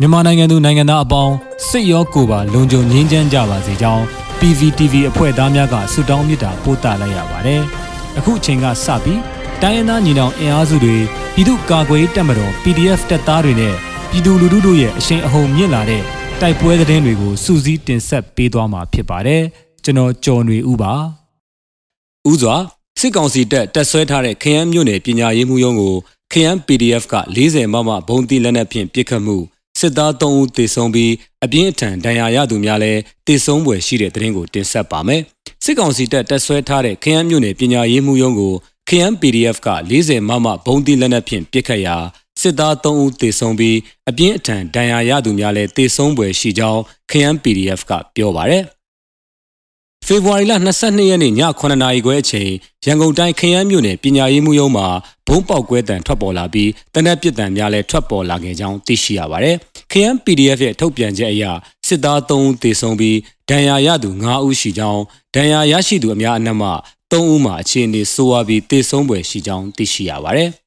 မြန်မာနိုင်ငံသူနိုင်ငံသားအပေါင်းစိတ်ရောကိုယ်ပါလုံခြုံငြိမ်းချမ်းကြပါစေကြောင်း PVTV အဖွဲ့သားများကဆုတောင်းမေတ္တာပို့သလိုက်ရပါတယ်။အခုအချိန်ကစပြီးတိုင်းရင်းသားညီနောင်အင်အားစုတွေပြည်သူ့ကာကွယ်တပ်မတော် PDF တပ်သားတွေနဲ့ပြည်သူလူထုတို့ရဲ့အရှိန်အဟုန်မြင့်လာတဲ့တိုက်ပွဲသတင်းတွေကိုစူးစီးတင်ဆက်ပေးသွားမှာဖြစ်ပါတယ်။ကျွန်တော်ကျော်နေဦးပါ။ဦးစွာစစ်ကောင်စီတပ်တပ်ဆွဲထားတဲ့ခရမ်းမြို့နယ်ပညာရေးမှုရုံးကိုခရမ်း PDF က40မမဘုံတိလက်နက်ဖြင့်ပစ်ခတ်မှု စစ်သား3ဦးသေဆုံးပြီးအပြင်းအထန်ဒဏ်ရာရသူများလည်းသေဆုံးပွဲရှိတဲ့သတင်းကိုတင်ဆက်ပါမယ်။စစ်ကောင်စီတပ်တပ်ဆွဲထားတဲ့ခရမ်းမြို့နယ်ပညာရေးမှုရုံးကိုခရမ်း PDF က40မမဘုံတိလက်နက်ဖြင့်ပစ်ခတ်ရာစစ်သား3ဦးသေဆုံးပြီးအပြင်းအထန်ဒဏ်ရာရသူများလည်းသေဆုံးပွဲရှိကြောင်းခရမ်း PDF ကပြောပါရယ်။ ဖေဖော်ဝါရီလ22ရက်နေ့ည9နာရီခွဲအချိန်ရန်ကုန်တိုင်းခရမ်းမြို့နယ်ပညာရေးမှုရုံးမှာဘုံပေါက်ကွဲတံထွက်ပေါ်လာပြီးတနက်ပစ်တံများလည်းထွက်ပေါ်လာခဲ့ကြောင်းသိရှိရပါတယ်။ခရမ်း PDF ရဲ့ထုတ်ပြန်ချက်အရစစ်သား3ဦးသေဆုံးပြီးဒဏ်ရာရသူ9ဦးရှိကြောင်းဒဏ်ရာရရှိသူအများအနက်မှ3ဦးမှာအခြေအနေဆိုးဝါးပြီးသေဆုံးပွဲရှိကြောင်းသိရှိရပါတယ်။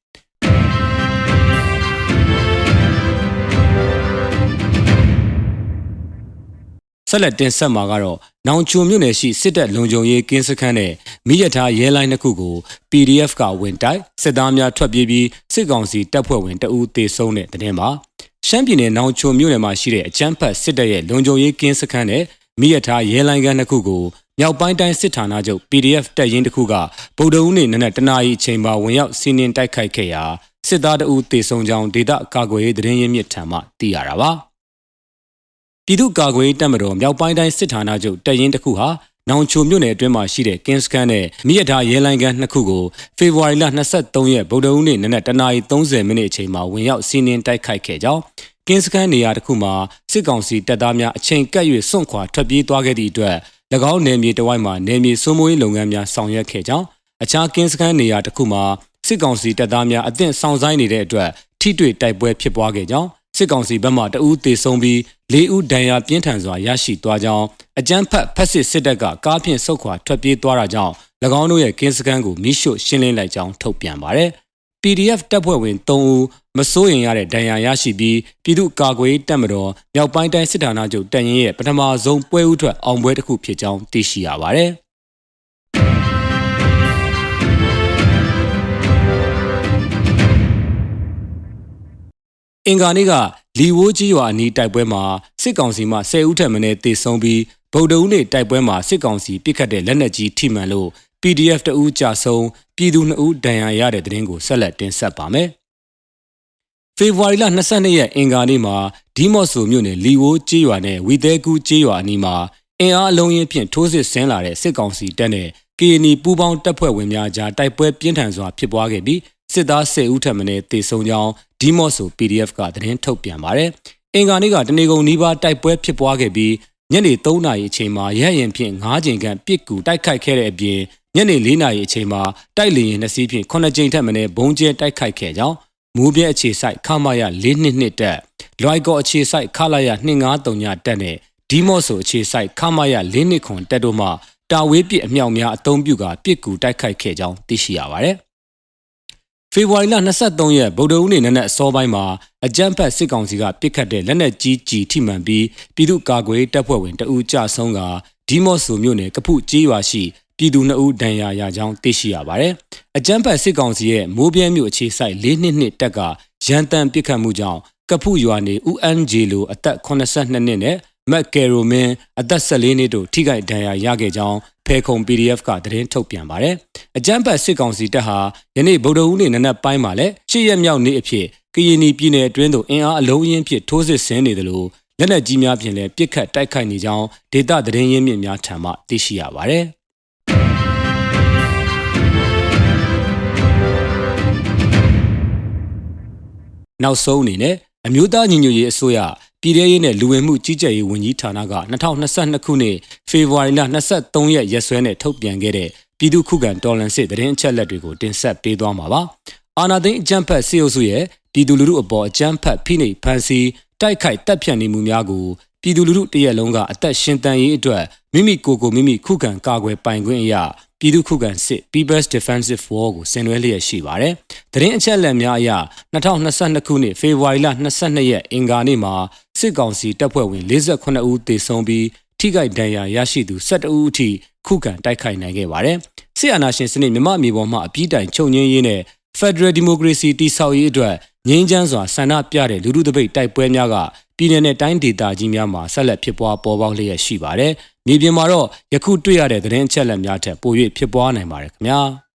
ဆက်လက်တင်ဆက်မှာကတော့ နောင်ချုံမြို့နယ်ရှိစစ်တပ်လုံခြုံရေးကင်းစခန်းနဲ့မိရထားရဲလိုင်းတစ်ခုကို PDF ကဝင်တိုက်စစ်သားများထွက်ပြေးပြီးစစ်ကောင်စီတပ်ဖွဲ့ဝင်တအူးတေဆုံးတဲ့တဲ့တင်ပါရှမ်းပြည်နယ်နောင်ချုံမြို့နယ်မှာရှိတဲ့အချမ်းဖတ်စစ်တပ်ရဲ့လုံခြုံရေးကင်းစခန်းနဲ့မိရထားရဲလိုင်းကန်းတစ်ခုကိုမြောက်ပိုင်းတိုင်းစစ်ဌာနချုပ် PDF တပ်ရင်းတစ်ခုကဗုဒ္ဓဦးနေ့နနက်တနာရီအချိန်မှာဝင်ရောက်စီးနင်းတိုက်ခိုက်ခဲ့ရာစစ်သားတအူးတေဆုံးကြောင်းဒေသကာကွယ်ရေးသတင်းရင်းမြစ်ထံမှသိရတာပါ။ ပြည်သူ့ကာကွယ်တပ်မတော်မြောက်ပိုင်းတိုင်းစစ်ဌာနချုပ်တပ်ရင်းတစ်ခုဟာနောင်ချိုမြို့နယ်အတွင်းမှာရှိတဲ့ကင်းစကန်နဲ့မိရထားရဲလိုင်းကန်နှစ်ခုကိုဖေဖော်ဝါရီလ23ရက်ဗုဒ္ဓဟူးနေ့နနက်တနာရီ30မိနစ်အချိန်မှာဝင်ရောက်စီးနင်းတိုက်ခိုက်ခဲ့ကြောင်းကင်းစကန်နေရာတစ်ခုမှာစစ်ကောင်စီတပ်သားများအချိန်ကပ်၍စွန့်ခွာထွက်ပြေးသွားခဲ့သည့်အတွက်၎င်းနယ်မြေတဝိုက်မှာနယ်မြေစိုးမိုးရေးလုပ်ငန်းများဆောင်ရွက်ခဲ့ကြောင်းအခြားကင်းစကန်နေရာတစ်ခုမှာစစ်ကောင်စီတပ်သားများအသင့်ဆောင်ဆိုင်နေတဲ့အတွက်ထိတွေ့တိုက်ပွဲဖြစ်ပွားခဲ့ကြောင်း စစ်ကောင်စီဘက်မှတအူးတေဆုံးပြီး၄ဦးဒဏ်ရာပြင်းထန်စွာရရှိသွားကြောင်းအကြမ်းဖက်ဖက်စစ်စစ်တပ်ကကားဖြင့်ဆုတ်ခွာထွက်ပြေးသွားတာကြောင့်၎င်းတို့ရဲ့ကင်းစခန်းကိုမိရှို့ရှင်းလင်းလိုက်ကြောင်းထုတ်ပြန်ပါတယ်။ PDF တပ်ဖွဲ့ဝင်3ဦးမစိုးရင်ရတဲ့ဒဏ်ရာရရှိပြီးပြည်သူ့ကာကွယ်တပ်မတော်မြောက်ပိုင်းတိုင်းစစ်ဌာနချုပ်တပ်ရင်းရဲ့ပထမဆုံးပွဲဥထွက်အောင်ပွဲတစ်ခုဖြစ်ကြောင်းသိရှိရပါတယ်။ အင်္ဂါနေ့ကလီဝိုးကြီးရွာအနီးတိုက်ပွဲမှာစစ်ကောင်စီမှ10ဦးထက်မနည်းတေဆုံးပြီးဗုဒ္ဓဦးနေ့တိုက်ပွဲမှာစစ်ကောင်စီပစ်ခတ်တဲ့လက်နက်ကြီးထိမှန်လို့ PDF တအူးကြာဆုံးပြည်သူ2ဦးဒဏ်ရာရတဲ့တဲ့တင်ကိုဆက်လက်တင်ဆက်ပါမယ်။ဖေဖော်ဝါရီလ22ရက်အင်္ဂါနေ့မှာဒီမော့ဆိုမြို့နယ်လီဝိုးကြီးရွာနဲ့ဝီသဲကူးကြီးရွာအနီးမှာအင်အားအလုံးရင်ဖြင့်ထိုးစစ်ဆင်းလာတဲ့စစ်ကောင်စီတပ်နဲ့ KNI ပူးပေါင်းတပ်ဖွဲ့ဝင်များကြားတိုက်ပွဲပြင်းထန်စွာဖြစ်ပွားခဲ့ပြီးစစ်သား10ဦးထပ်မံတေဆုံးကြောင်း ဒီမော့ဆို PDF ကသတင်းထုတ်ပြန်ပါတယ်။အင်္ဂါနေ့ကတနေကုန်နီးပါးတိုက်ပွဲဖြစ်ပွားခဲ့ပြီးညနေ3နာရီအချိန်မှာရဟရင်ဖြင့်9ချိန်ခန့်ပစ်ကူတိုက်ခိုက်ခဲ့တဲ့အပြင်ညနေ4နာရီအချိန်မှာတိုက်လေရင်နှစ်စီးဖြင့်9ချိန်ထက်မနည်းဘုံကျဲတိုက်ခိုက်ခဲ့ကြောင်းမူပြဲအခြေဆိုင်ခမာရ422တက်လွိုက်ကောအခြေဆိုင်ခလာရ253ညတက်နဲ့ဒီမော့ဆိုအခြေဆိုင်ခမာရ429ခွန်တက်တို့မှတာဝေးပစ်အမြောက်များအုံပြုကပစ်ကူတိုက်ခိုက်ခဲ့ကြောင်းသိရှိရပါတယ် ဖေဖော်ဝါရီလ23ရက်ဗုဒ္ဓဦးနေ့နနက်အစောပိုင်းမှာအကြမ်းဖက်စစ်ကောင်စီကပစ်ခတ်တဲ့လက်နက်ကြီးကြီးထိမှန်ပြီးပြည်သူ့ကာကွယ်တပ်ဖွဲ့ဝင်တအူးကြဆုံးကဒီမော့ဆိုမြို့နယ်ကဖုကျေးရွာရှိပြည်သူ2ဦးဒဏ်ရာရကြောင်းသိရှိရပါတယ်။အကြမ်းဖက်စစ်ကောင်စီရဲ့မိုးပြဲမြို့အခြေစိုက်၄နှစ်နှစ်တက်ကရန်တမ်းပစ်ခတ်မှုကြောင့်ကဖုရွာနေ UNJ လိုအသက်82နှစ်နဲ့ မက်ကယ်ရိုမင်အသက်14နှစ်တို့ထိခိုက်ဒဏ်ရာရခဲ့ကြောင်းဖဲခုံ PDF ကသတင်းထုတ်ပြန်ပါတယ်။အကြမ်းဖက်စစ်ကောင်စီတပ်ဟာယနေ့ဗုဒ္ဓဟူးနေ့နနက်ပိုင်းမှာလည်းရှစ်ရက်မြောက်နေ့အဖြစ်ကရင်ပြည်နယ်အတွင်းသို့အင်အားအလုံးရင်းဖြင့်ထိုးစစ်ဆင်နေတယ်လို့လက်နက်ကြီးများဖြင့်လည်းပစ်ခတ်တိုက်ခိုက်နေကြောင်းဒေသသတင်းရင်းမြစ်များထံမှသိရှိရပါတယ်။နောက်ဆုံးအနေနဲ့အမျိုးသားညီညွတ်ရေးအစိုးရ ပြည်ထရေးနဲ့လူဝင်မှုကြီးကြပ်ရေးဝန်ကြီးဌာနက2022ခုနှစ်ဖေဖော်ဝါရီလ23ရက်ရက်စွဲနဲ့ထုတ်ပြန်ခဲ့တဲ့ပြည်သူ့ခုခံတော်လှန်စစ်တရင်အချက်လက်တွေကိုတင်ဆက်ပေးသွားမှာပါ။အာနာသိန်းအကြမ်းဖက်စစ်အုပ်စုရဲ့ပြည်သူလူထုအပေါ်အကြမ်းဖက်ဖိနှိပ်ဖန်ဆီးတိုက်ခိုက်တပ်ဖြတ်နေမှုများကို ပြည်သူလူထုတရက်လုံးကအသက်ရှင်တန်ရေးအတွက်မိမိကိုယ်ကိုမိမိခုခံကာကွယ်ပိုင်ခွင့်အရာပြည်သူခုခံစစ် People's Defensive War ကိုဆင်နွှဲလျက်ရှိပါတယ်။တရင်အချက်အလက်များအရ2022ခုနှစ်ဖေဖော်ဝါရီလ22ရက်အင်္ဂါနေ့မှာစစ်ကောင်စီတပ်ဖွဲ့ဝင်48ဦးသေဆုံးပြီးထိခိုက်ဒဏ်ရာရရှိသူ12ဦးအထိခုခံတိုက်ခိုက်နိုင်ခဲ့ပါတယ်။စစ်အာဏာရှင်စနစ်မြမအမျိုးပေါ်မှအပြည့်တိုင်ချုပ်ငင်းရေးနဲ့ Federal Democracy တည်ဆောက်ရေးအတွက် ငြိမ်းချမ်းစွာဆန္ဒပြတဲ့လူထုတပိတ်တိုက်ပွဲများကပြည်내နဲ့တိုင်းဒေသကြီးများမှာဆက်လက်ဖြစ်ပွားပေါ်ပေါက်လျက်ရှိပါတယ်။မြေပြင်မှာတော့ယခုတွေ့ရတဲ့သတင်းအချက်အလက်များထက်ပို၍ဖြစ်ပွားနိုင်ပါတယ်ခင်ဗျာ။